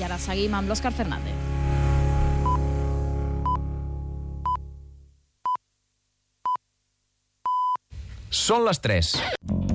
i ara seguim amb l'Òscar Fernández. Són les 3.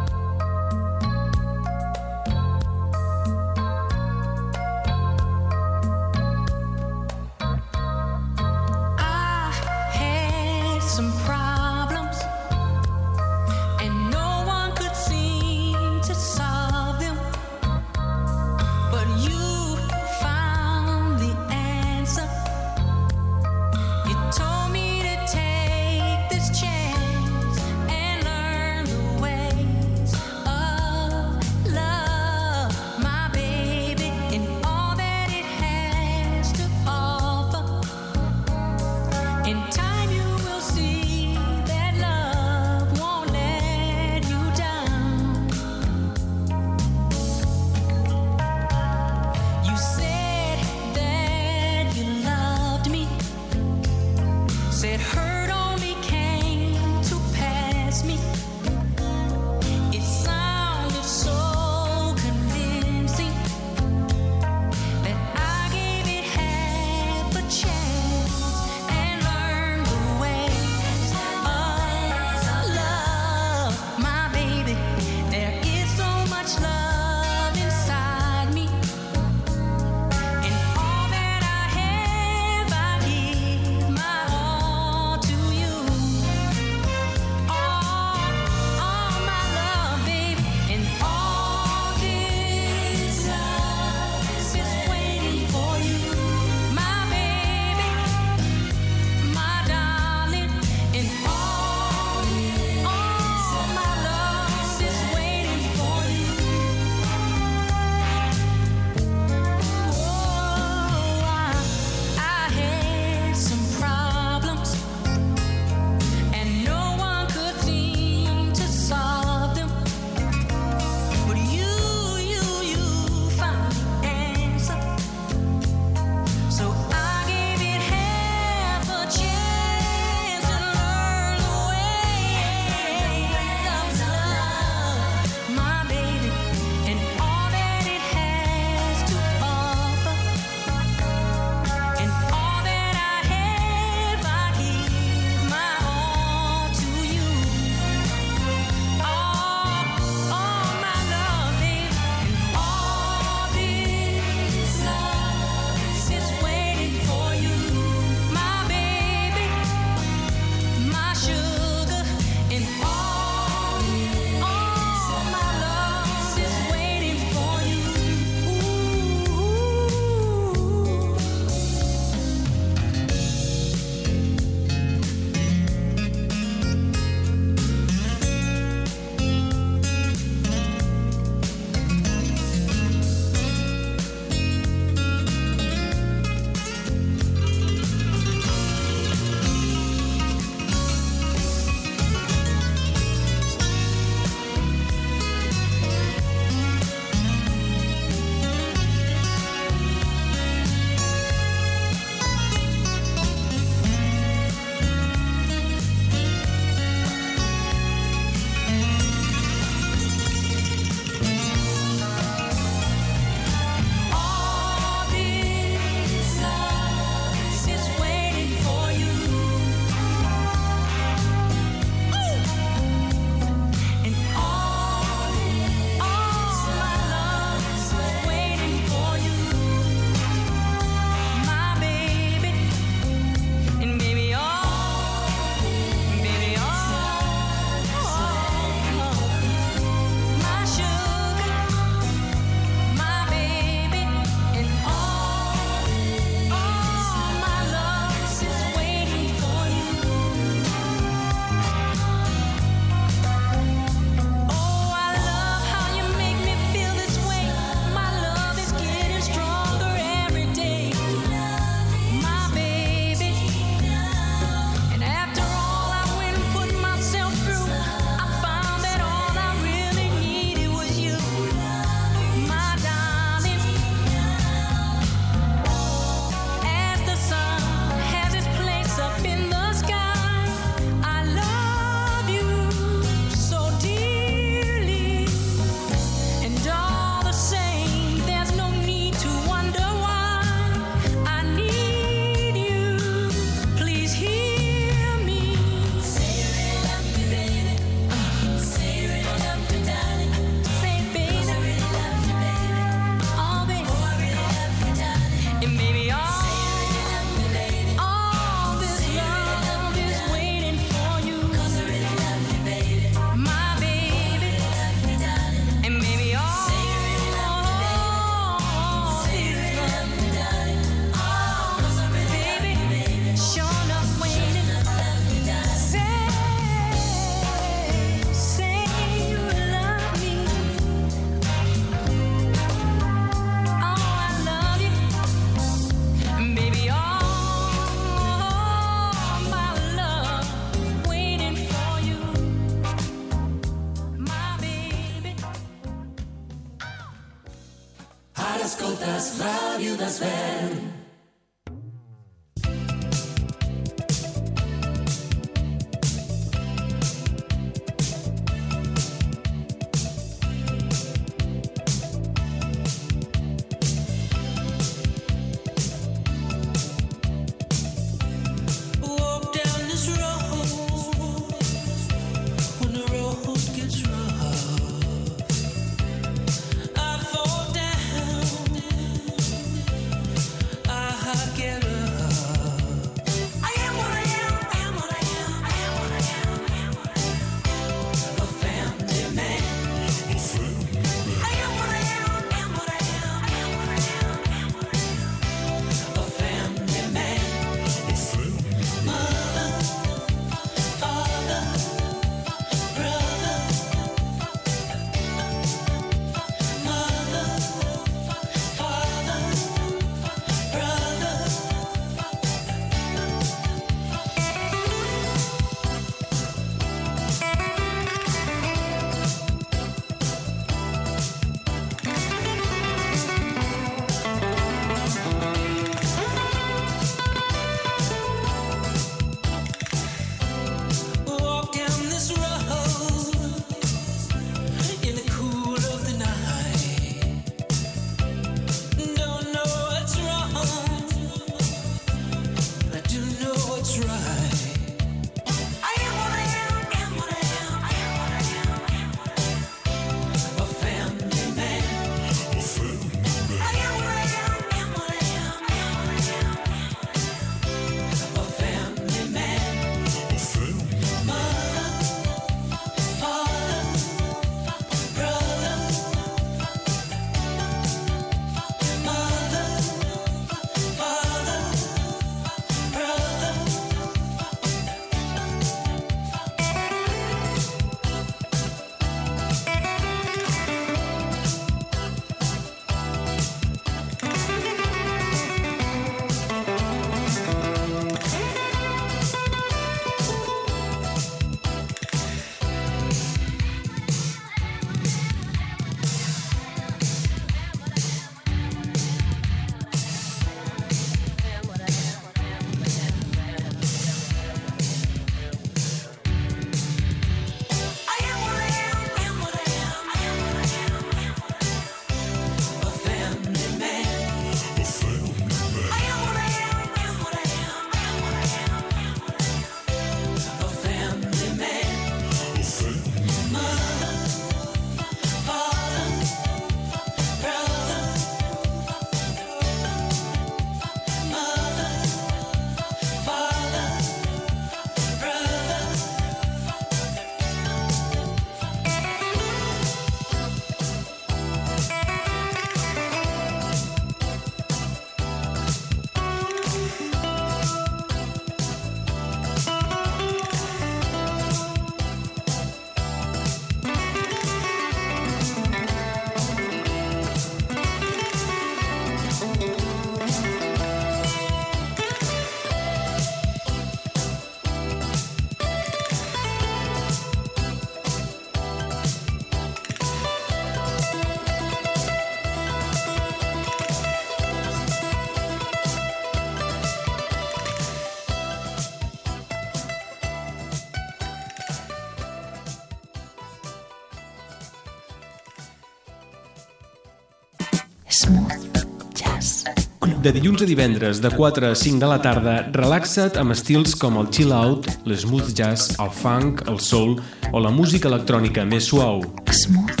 De dilluns a divendres, de 4 a 5 de la tarda, relaxa't amb estils com el chill out, l'smooth jazz, el funk, el soul o la música electrònica més suau. Smooth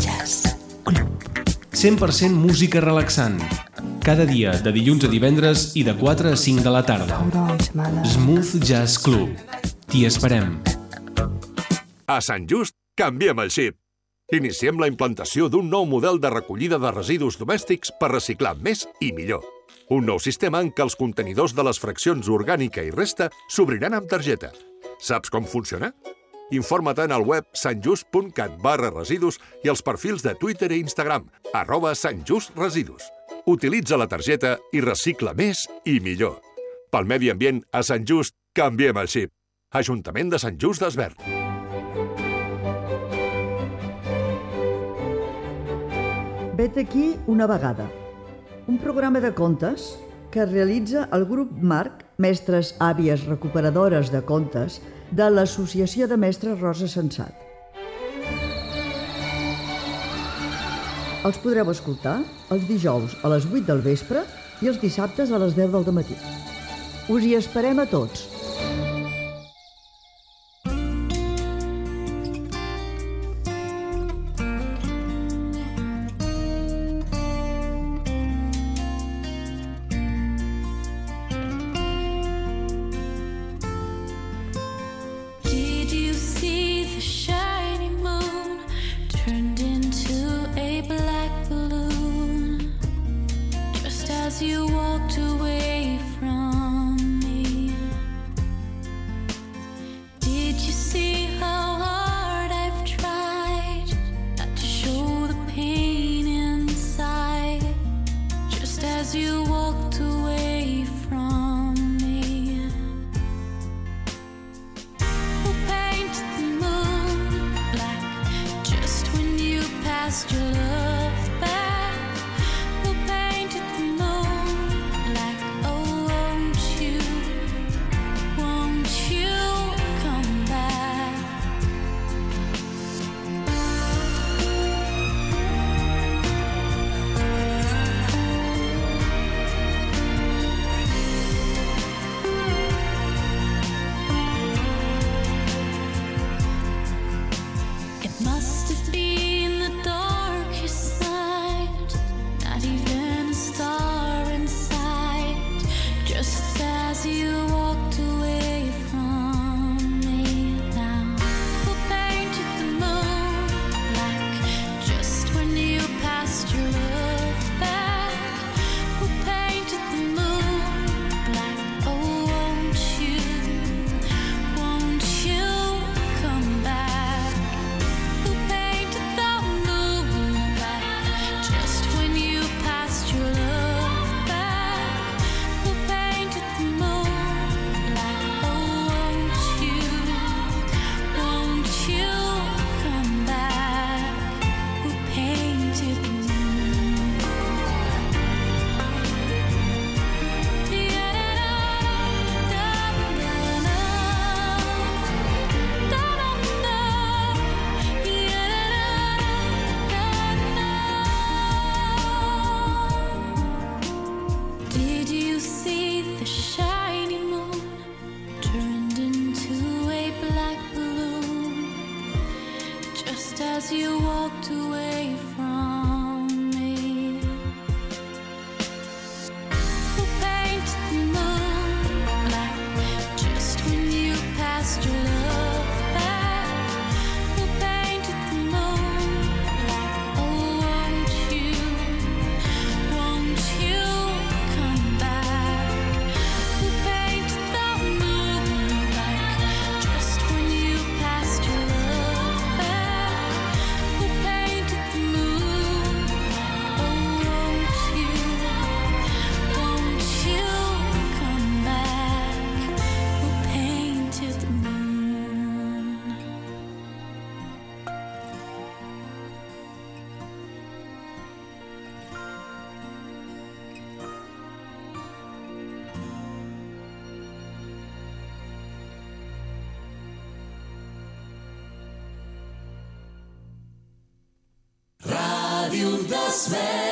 Jazz Club. 100% música relaxant. Cada dia, de dilluns a divendres i de 4 a 5 de la tarda. Smooth Jazz Club. T'hi esperem. A Sant Just, canviem el xip. Iniciem la implantació d'un nou model de recollida de residus domèstics per reciclar més i millor. Un nou sistema en què els contenidors de les fraccions orgànica i resta s'obriran amb targeta. Saps com funciona? Informa't al web santjust.cat barra residus i els perfils de Twitter i Instagram, arroba santjustresidus. Utilitza la targeta i recicla més i millor. Pel medi ambient, a Sant Just, canviem el xip. Ajuntament de Sant Just d'Esvern. Vet aquí una vegada un programa de contes que realitza el grup Marc, mestres àvies recuperadores de contes, de l'Associació de Mestres Rosa Sensat. Els podreu escoltar els dijous a les 8 del vespre i els dissabtes a les 10 del matí. Us hi esperem a tots! gospel.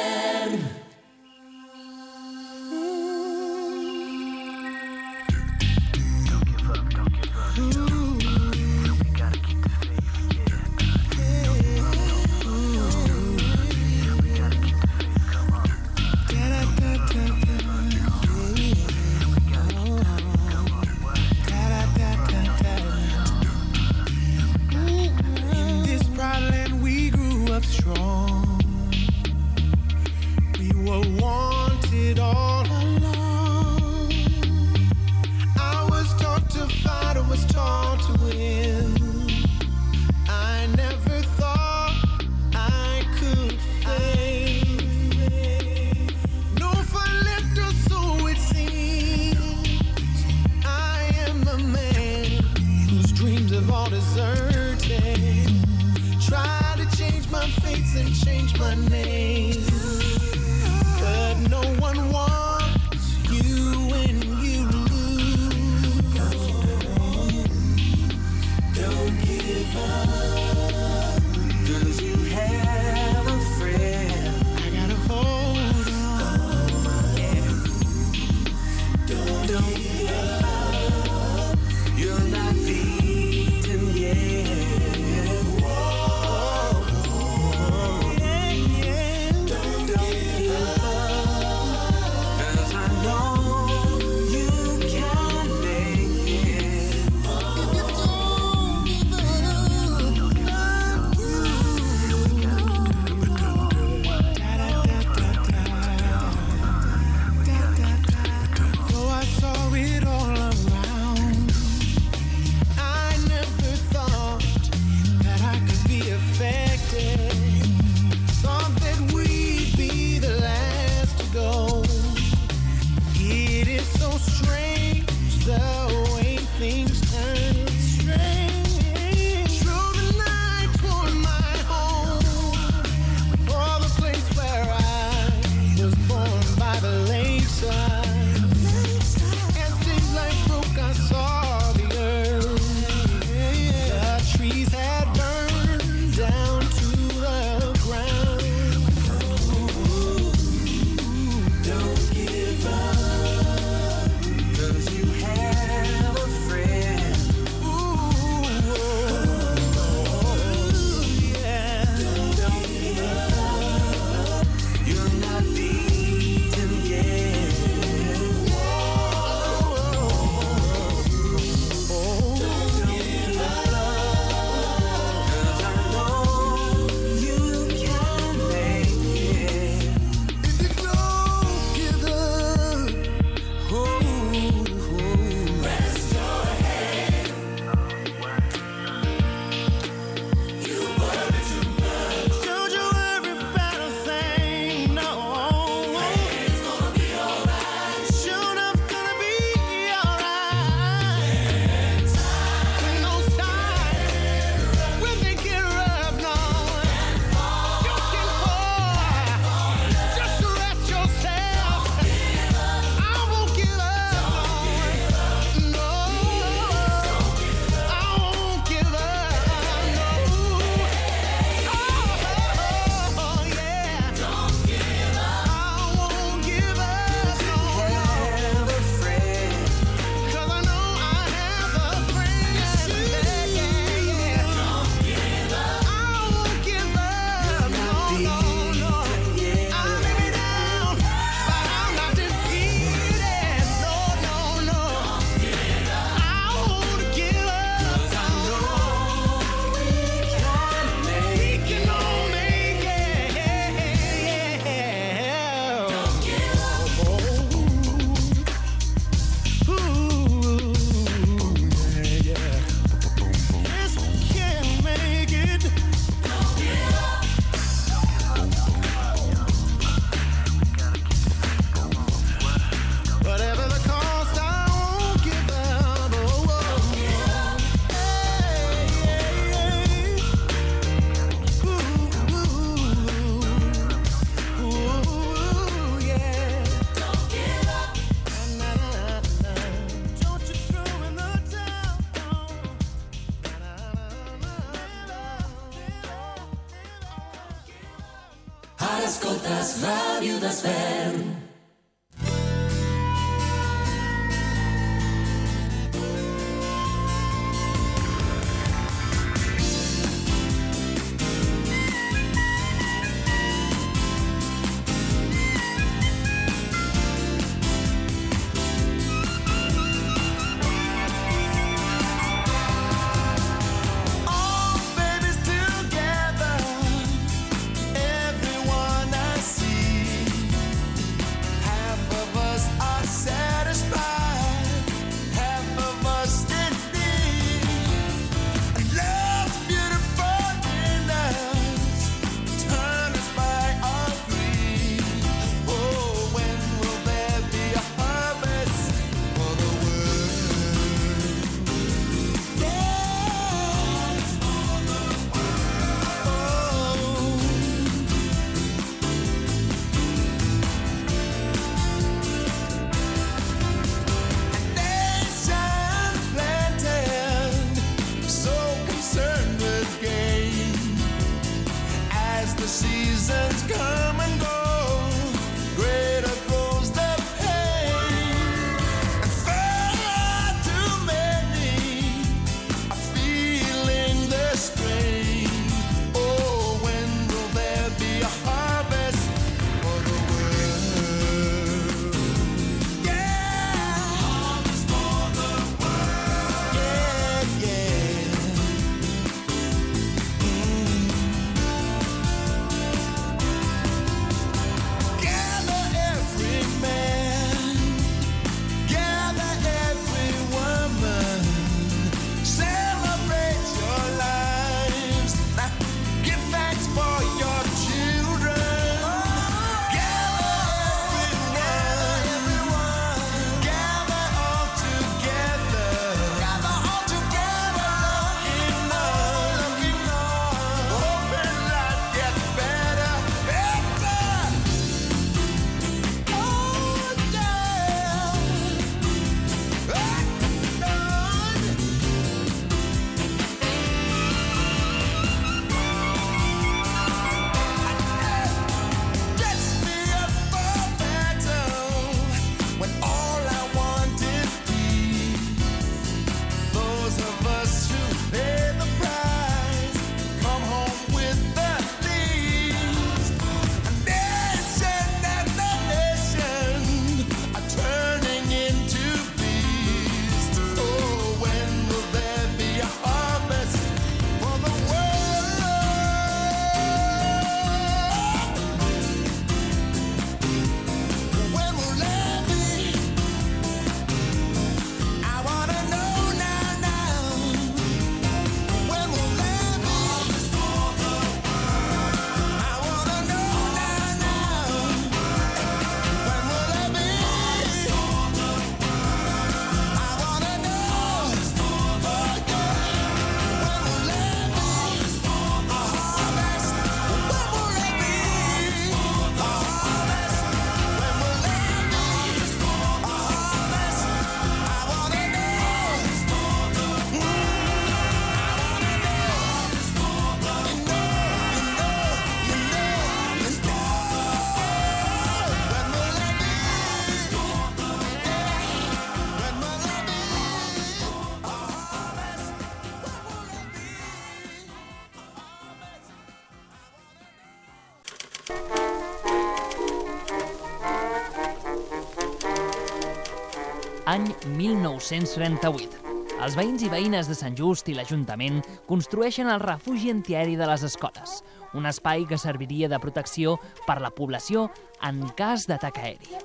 Any 1938. Els veïns i veïnes de Sant Just i l'Ajuntament construeixen el refugi antiaeri de les escoles, un espai que serviria de protecció per la població en cas d'atac aeri.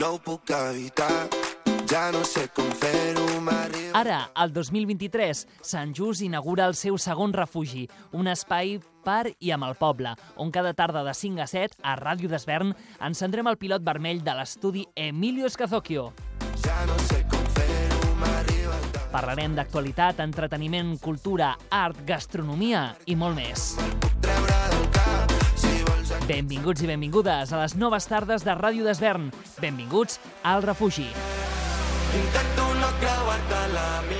No ho puc evitar, ja no sé com fer-ho. Ara, el 2023, Sant Just inaugura el seu segon refugi, un espai per i amb el poble, on cada tarda de 5 a 7, a Ràdio Desvern, encendrem el pilot vermell de l'estudi Emilio Escazocchio. Ja no sé com. Parlarem d'actualitat, entreteniment, cultura, art, gastronomia i molt més. Benvinguts i benvingudes a les noves tardes de Ràdio Desvern. Benvinguts al refugi. Intento no creuar-te la mirada.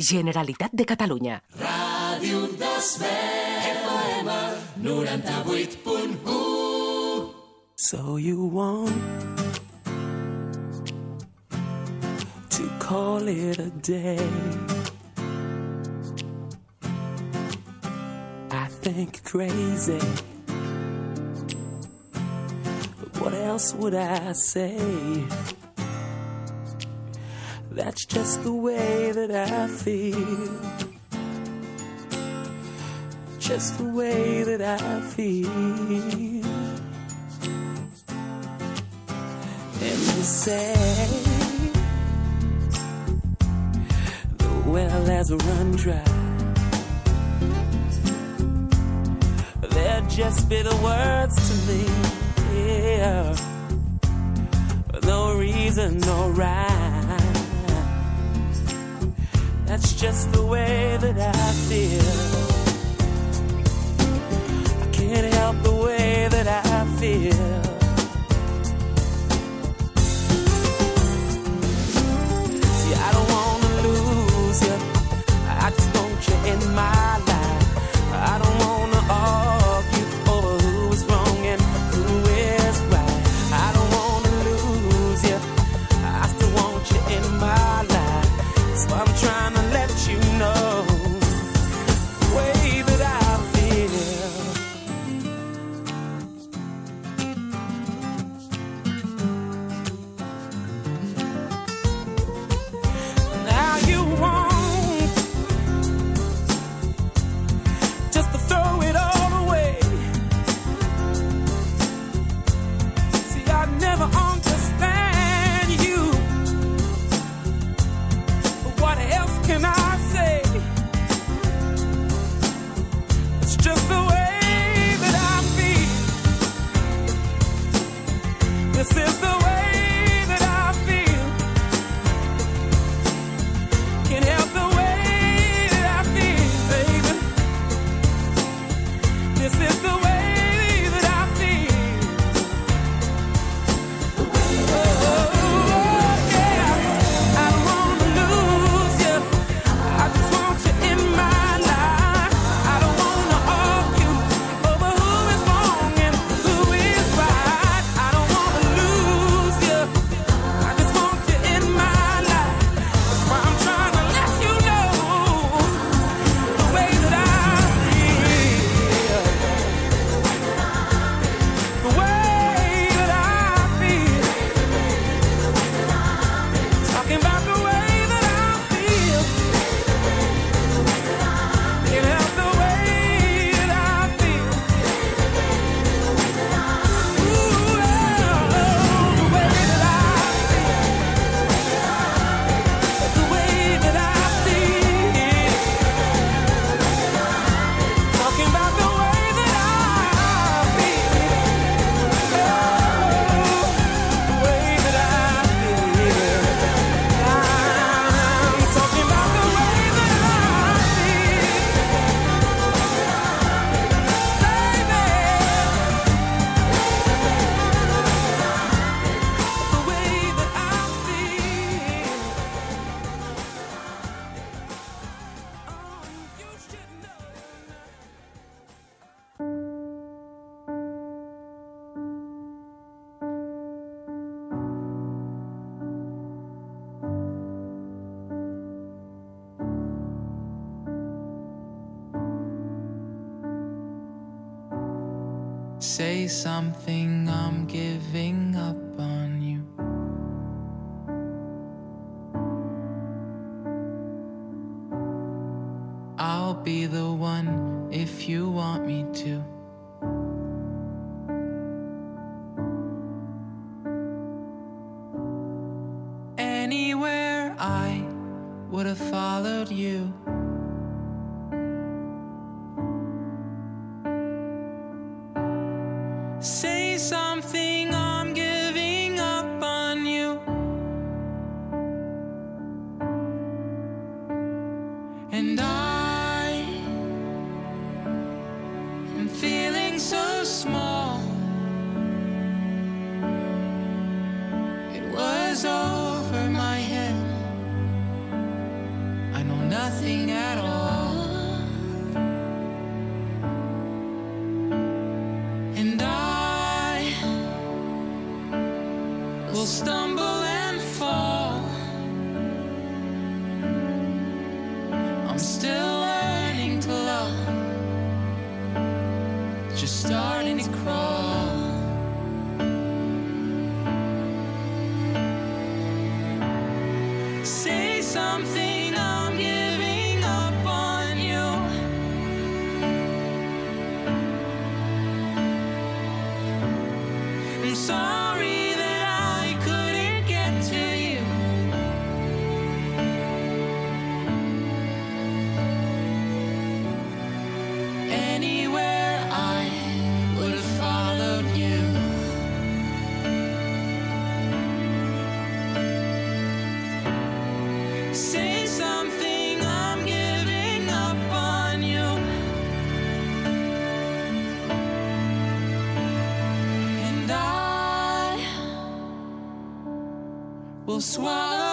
Generalitat de Catalunya. Ràdio d'Esvern, FM 98.1. So you want to call it a day? I think crazy. But what else would I say? That's just the way that I feel. Just the way that I feel. And you say the well has run dry. They're just bitter words to me. Yeah. No reason, no rhyme. That's just the way that I feel. I can't help the way that I feel. See, I don't wanna lose you. I just want you in my life. say something, I'm giving up on. sorry. swallow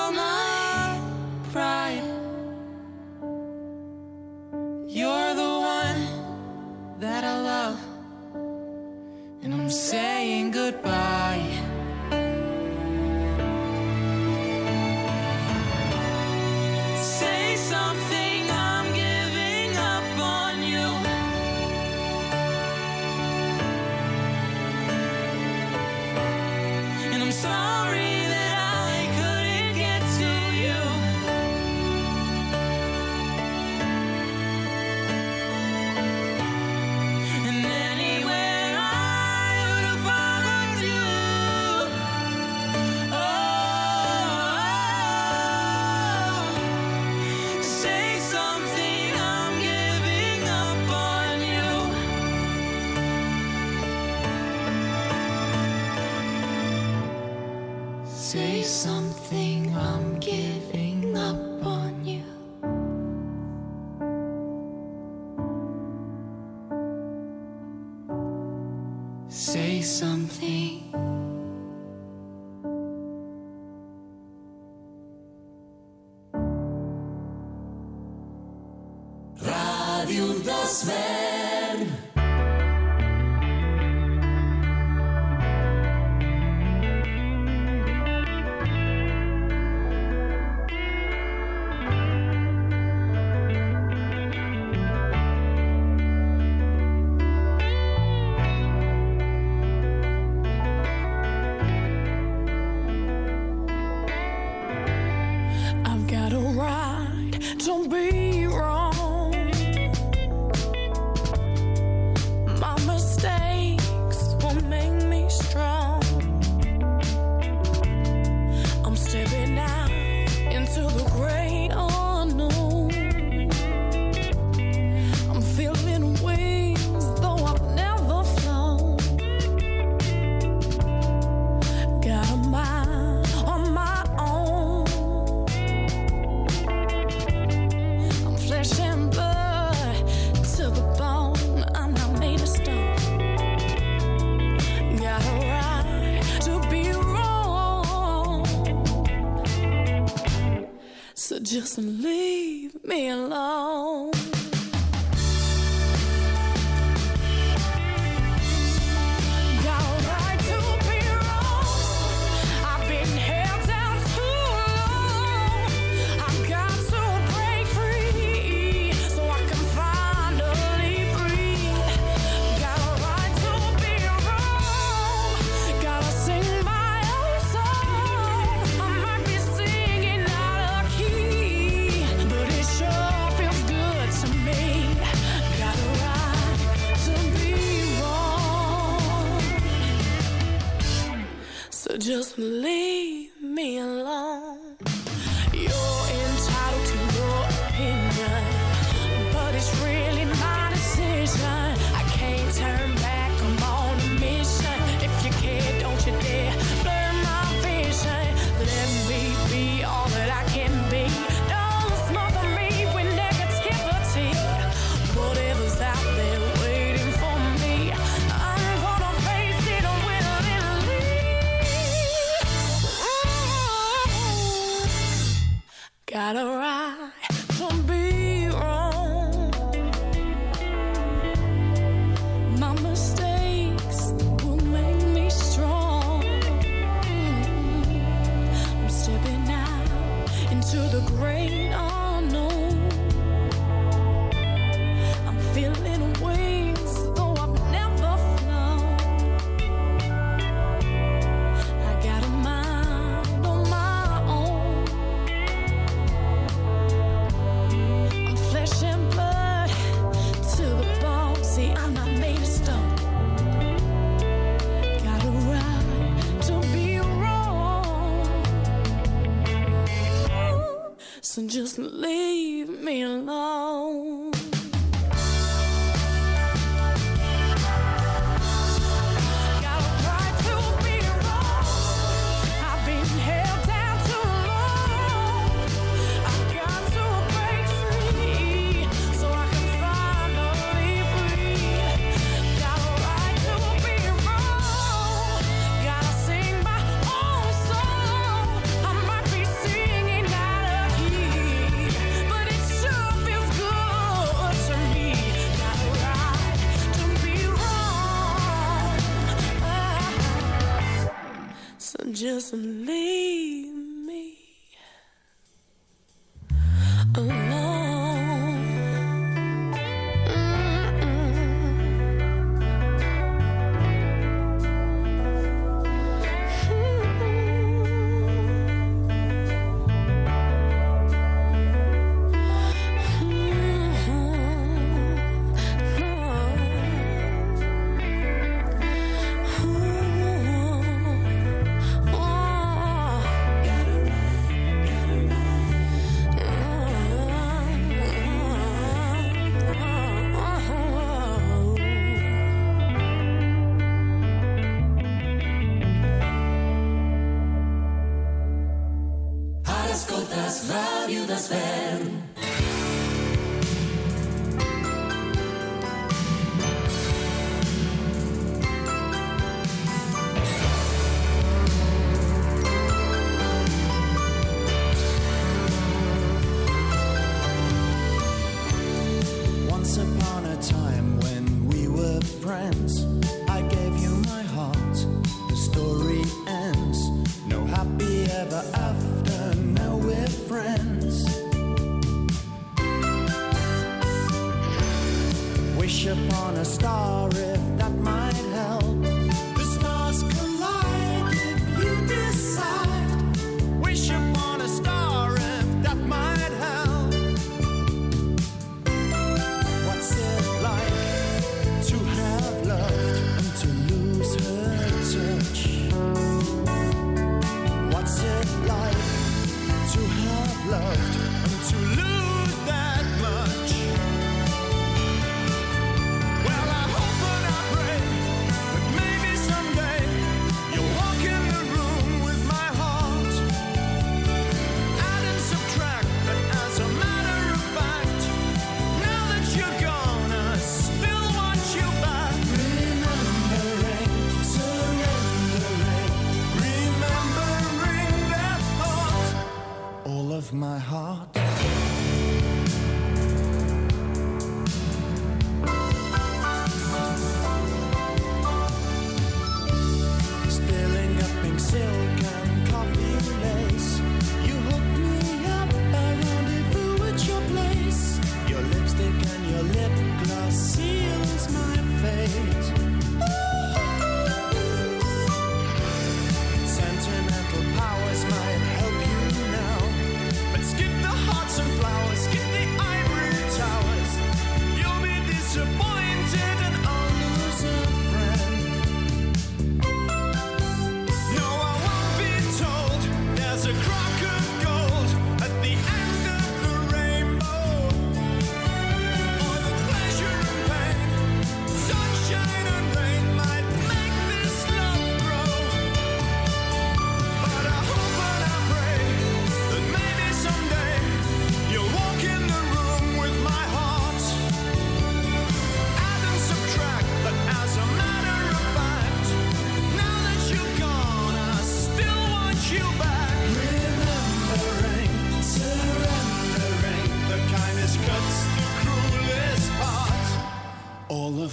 Diário das Velhas. just leave me alone. Just leave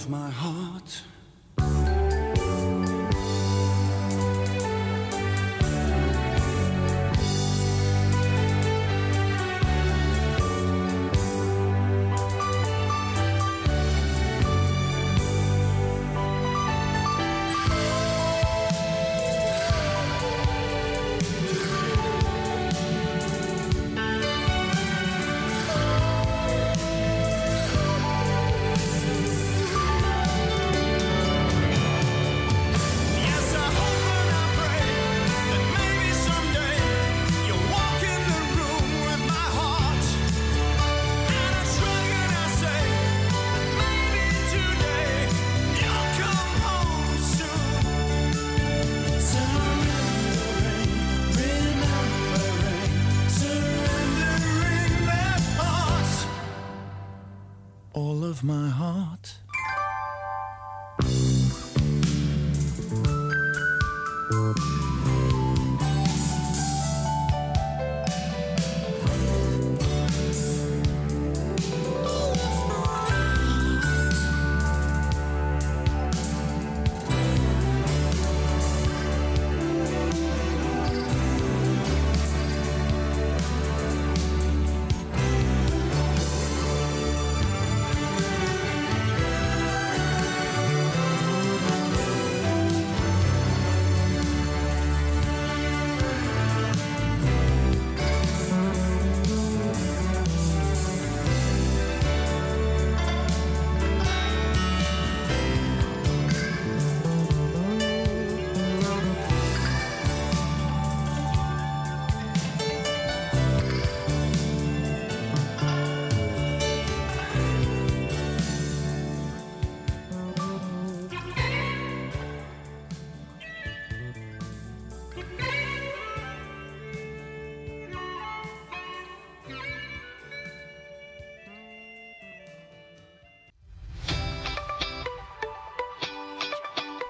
my heart.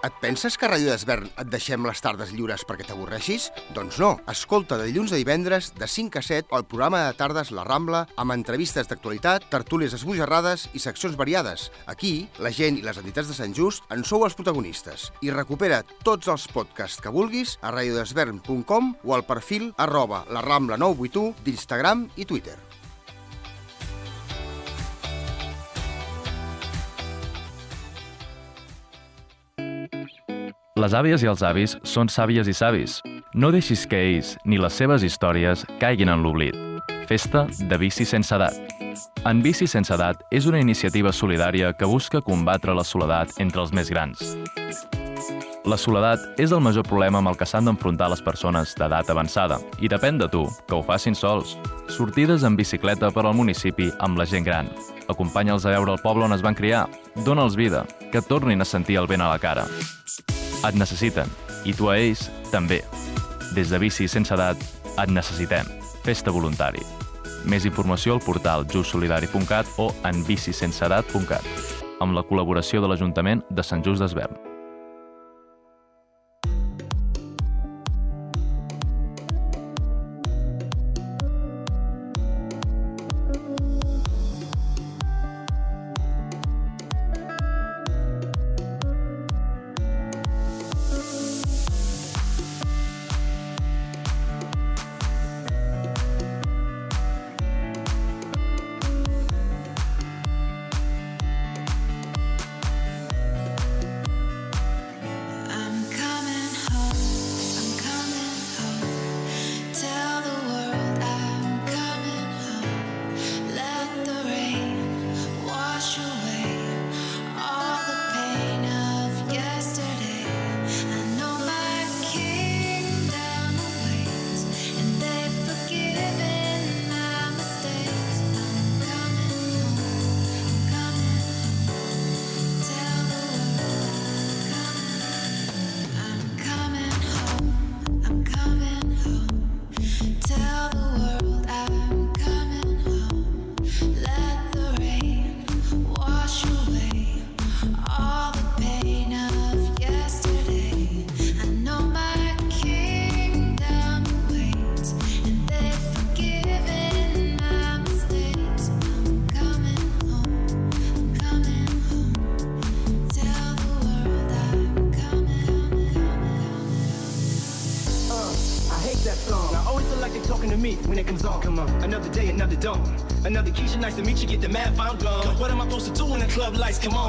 Et penses que a Ràdio d'Esvern et deixem les tardes lliures perquè t'avorreixis? Doncs no. Escolta de dilluns a divendres, de 5 a 7, el programa de tardes La Rambla, amb entrevistes d'actualitat, tertúlies esbojarrades i seccions variades. Aquí, la gent i les entitats de Sant Just en sou els protagonistes. I recupera tots els podcasts que vulguis a radiodesvern.com o al perfil arroba la Rambla 981 d'Instagram i Twitter. Les àvies i els avis són sàvies i savis. No deixis que ells ni les seves històries caiguin en l'oblit. Festa de bici sense edat. En Bici sense edat és una iniciativa solidària que busca combatre la soledat entre els més grans. La soledat és el major problema amb el que s'han d'enfrontar les persones d'edat avançada i depèn de tu, que ho facin sols. Sortides en bicicleta per al municipi amb la gent gran. Acompanya'ls a veure el poble on es van criar. Dóna'ls vida, que tornin a sentir el vent a la cara. Et necessiten, i tu a ells també. Des de Bici Sense Edat et necessitem. Festa voluntari. Més informació al portal justsolidari.cat o en bicisenseedat.cat amb la col·laboració de l'Ajuntament de Sant Just d'Esvern.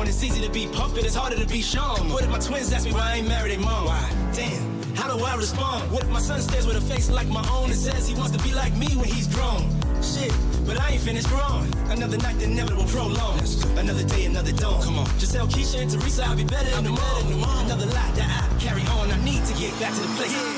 It's easy to be pumped, it's harder to be shown. What if my twins ask me why I ain't married their mom? Why? Damn. How do I respond? What if my son stares with a face like my own and says he wants to be like me when he's grown? Shit, but I ain't finished growing. Another night, the inevitable prolong. Another day, another dawn. Come on. Just tell Keisha and Teresa I'll be better in the morning. Another lie that I carry on. I need to get back to the place. Yeah.